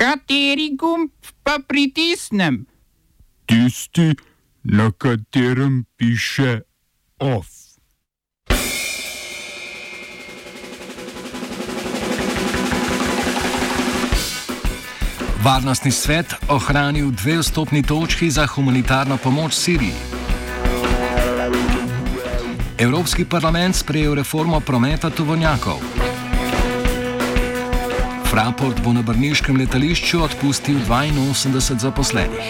Kateri gumb pa pritisnem? Tisti, na katerem piše OF. Varnostni svet ohranil dve vstopni točki za humanitarno pomoč Siriji. Evropski parlament sprejel reformo prometa tovornjakov. Fraport bo na Brniškem letališču odpustil 82 zaposlenih.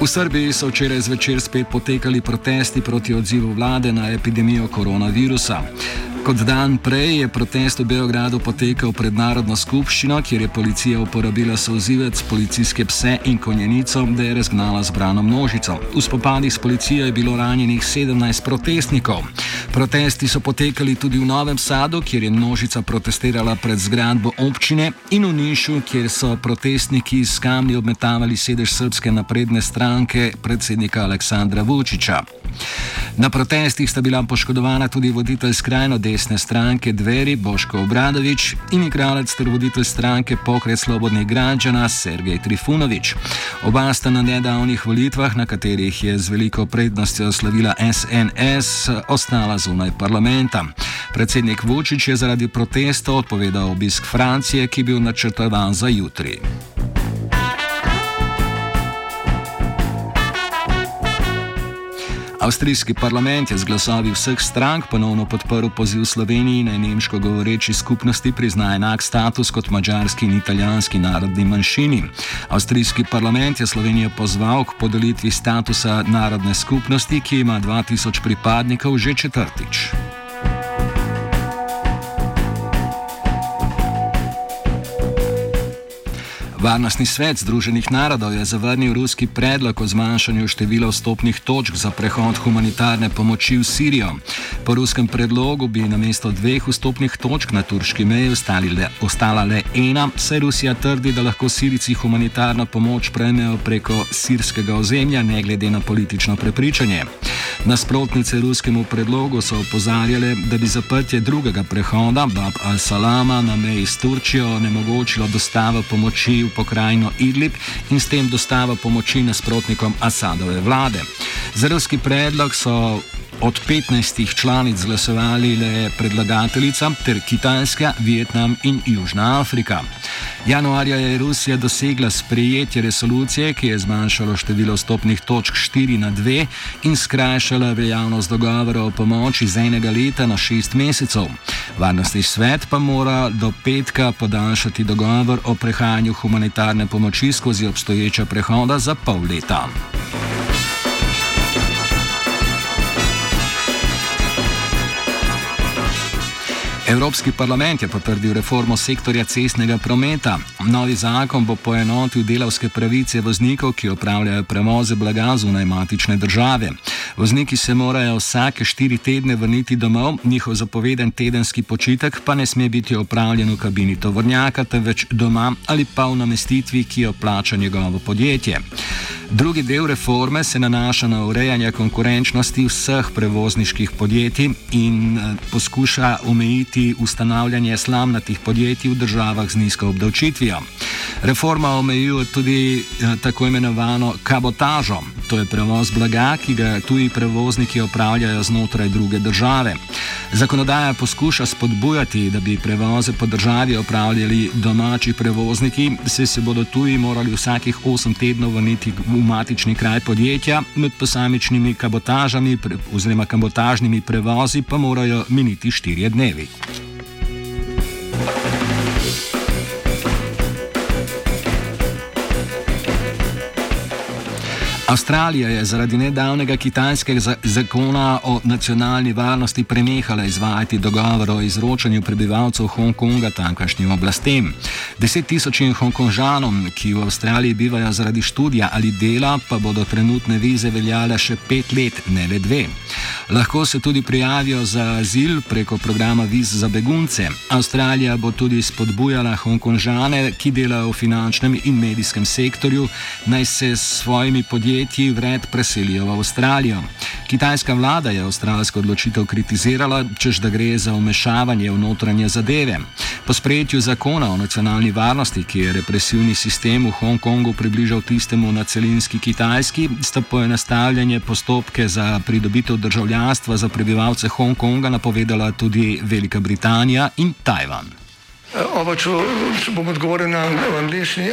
V Srbiji so včeraj zvečer spet potekali protesti proti odzivu vlade na epidemijo koronavirusa. Kot dan prej je protest v Beogradu potekal pred Narodno skupščino, kjer je policija uporabila sozivec, policijske pse in konjenico, da je razgnala zbrano množico. V spopadih s policijo je bilo ranjenih 17 protestnikov. Protesti so potekali tudi v Novem Sadu, kjer je množica protestirala pred zgradbo občine, in v Nišu, kjer so protestniki s kamni obmetavali sedež srpske napredne stranke predsednika Aleksandra Vučiča. Na protestih sta bila poškodovana tudi voditelj skrajno desne stranke Dveri Boško Obradovič in igralec ter voditelj stranke Pokret Slobodnih građana Sergej Trifunovič. Oba sta na nedavnih volitvah, na katerih je z veliko prednostjo slavila SNS, ostala zunaj parlamenta. Predsednik Vučić je zaradi protestov odpovedal obisk Francije, ki je bil načrtovan za jutri. Avstrijski parlament je z glasovi vseh strank ponovno podprl poziv Sloveniji in nemško govoreči skupnosti prizna enak status kot mačarski in italijanski narodni manjšini. Avstrijski parlament je Slovenijo pozval k podelitvi statusa narodne skupnosti, ki ima 2000 pripadnikov že četrtič. Varnostni svet Združenih narodov je zavrnil ruski predlog o zmanjšanju števila vstopnih točk za prehod humanitarne pomoči v Sirijo. Po ruskem predlogu bi na mesto dveh vstopnih točk na turški meji le, ostala le ena, saj Rusija trdi, da lahko Sirici humanitarno pomoč prejmejo preko sirskega ozemlja, ne glede na politično prepričanje. Nasprotnice ruskemu predlogu so opozarjale, da bi zaprtje drugega prehoda, Bab al-Salama, na meji s Turčijo onemogočilo dostavo pomoči v pokrajino Idlib in s tem dostavo pomoči nasprotnikom Asadove vlade. Za ruski predlog so od 15 članic glasovali le predlagateljica ter Kitajska, Vietnam in Južna Afrika. Januarja je Rusija dosegla sprejetje resolucije, ki je zmanjšalo število stopnih točk 4 na 2 in skrajšala veljavnost dogovora o pomoči z enega leta na 6 mesecev. Varnostni svet pa mora do petka podaljšati dogovor o prehajanju humanitarne pomoči skozi obstoječa prehoda za pol leta. Evropski parlament je potrdil reformo sektorja cestnega prometa. Novi zakon bo poenotil delavske pravice voznikov, ki opravljajo prevoze blaga zunaj matične države. Vozniki se morajo vsake štiri tedne vrniti domov, njihov zapoveden tedenski počitek pa ne sme biti opravljen v kabini tovornjaka, temveč doma ali pa v namestitvi, ki jo plača njegovo podjetje. Drugi del reforme se nanaša na urejanje konkurenčnosti vseh prevozniških podjetij in eh, poskuša omejiti ustanavljanje slamnatih podjetij v državah z nizko obdavčitvijo. Reforma omejuje tudi eh, tako imenovano kabotažo, to je prevoz blaga, ki ga tuji prevozniki opravljajo znotraj druge države. Zakonodaja poskuša spodbujati, da bi prevoze po državi opravljali domači prevozniki, se se bodo tuji morali vsakih 8 tednov vrniti v matični kraj podjetja, med posamičnimi kabotažami oziroma kabotažnimi prevozi pa morajo miniti 4 dnevi. Avstralija je zaradi nedavnega kitajskega zakona o nacionalni varnosti prenehala izvajati dogovor o izročanju prebivalcev Hongkonga tamkajšnjim oblastem. Deset tisočim Hongkonžanom, ki v Avstraliji bivajo zaradi študija ali dela, pa bodo trenutne vize veljale še pet let, ne le dve. Lahko se tudi prijavijo za azil preko programa Viz za begunce. Avstralija bo tudi spodbujala Hongkonžane, ki delajo v finančnem in medijskem sektorju, naj se s svojimi podjetji vred preselijo v Avstralijo. Kitajska vlada je avstralsko odločitev kritizirala, čež da gre za umešavanje v notranje zadeve. Po sprejetju zakona o nacionalni varnosti, ki je represivni sistem v Hongkongu približal tistemu na celinski Kitajski, sta poenostavljanje postopke za pridobitev državljanstva za prebivalce Hongkonga napovedala tudi Velika Britanija in Tajvan. Oba, če, če bom odgovoril na angliški.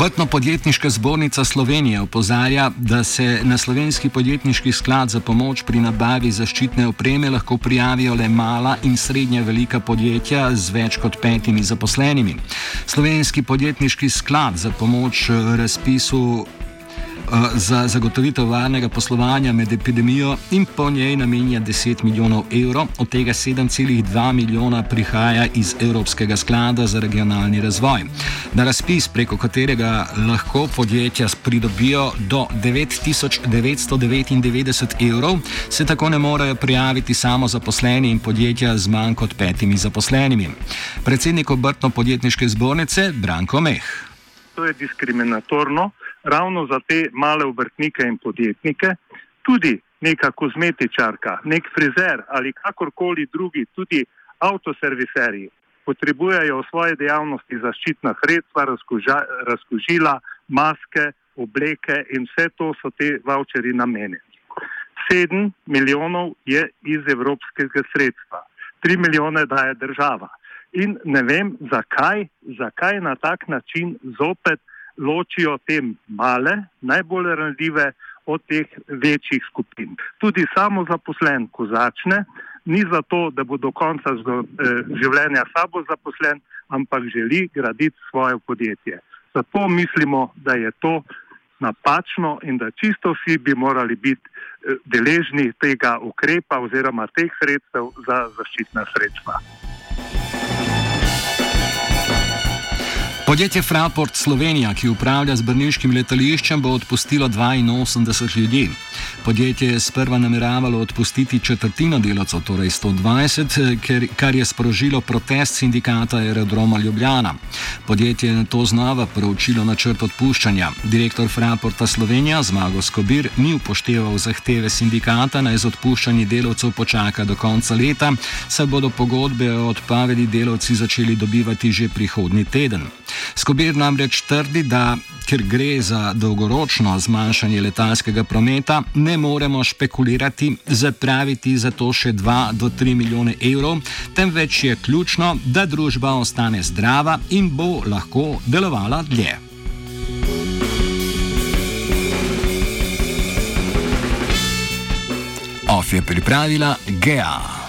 Obrtno-podjetniška zbornica Slovenije opozarja, da se na slovenski podjetniški sklad za pomoč pri nabavi zaščitne opreme lahko prijavijo le mala in srednja velika podjetja z več kot petimi zaposlenimi. Slovenski podjetniški sklad za pomoč razpisu Eh, za zagotovitev varnega poslovanja med epidemijo in po njej namenja 10 milijonov evrov, od tega 7,2 milijona prihaja iz Evropskega sklada za regionalni razvoj. Na razpis, preko katerega lahko podjetja pridobijo do 9999 evrov, se tako ne morejo prijaviti samo zaposleni in podjetja z manj kot petimi zaposlenimi. Predsednik obrtno-podjetniške zbornice Branko Meh. To je diskriminatorno ravno za te male obrtnike in podjetnike, tudi neka kozmetičarka, nek frizer ali kakorkoli drugi, tudi avtoserviserji potrebujejo v svoje dejavnosti zaščitna sredstva, razkoža, razkožila, maske, obleke in vse to so te voucheri namenjeni. 7 milijonov je iz evropskega sredstva, 3 milijone daje država. In ne vem, zakaj, zakaj na tak način zopet ločijo te male, najbolj ranljive od teh večjih skupin. Tudi samo zaposlen, ko začne, ni zato, da bo do konca eh, življenja sabo zaposlen, ampak želi graditi svoje podjetje. Zato mislimo, da je to napačno in da čisto vsi bi morali biti eh, deležni tega ukrepa oziroma teh sredstev za zaščitna sredstva. Podjetje Fraport Slovenija, ki upravlja z brniškim letališčem, bo odpustilo 82 ljudi. Podjetje je sprva nameravalo odpustiti četrtino delavcev, torej 120, ker, kar je sprožilo protest sindikata Aerodroma Ljubljana. Podjetje je na to znova proučilo načrt odpuščanja. Direktor Fraporta Slovenija Zmago Skobir ni upošteval zahteve sindikata naj z odpuščanjem delavcev počaka do konca leta, saj bodo pogodbe o odpovedi delavci začeli dobivati že prihodnji teden. Skobir namreč trdi, da ker gre za dolgoročno zmanjšanje letalskega prometa, ne moremo špekulirati, zapraviti za to še 2 do 3 milijone evrov, temveč je ključno, da družba ostane zdrava in bo lahko delovala dlje. OF je pripravila GEA.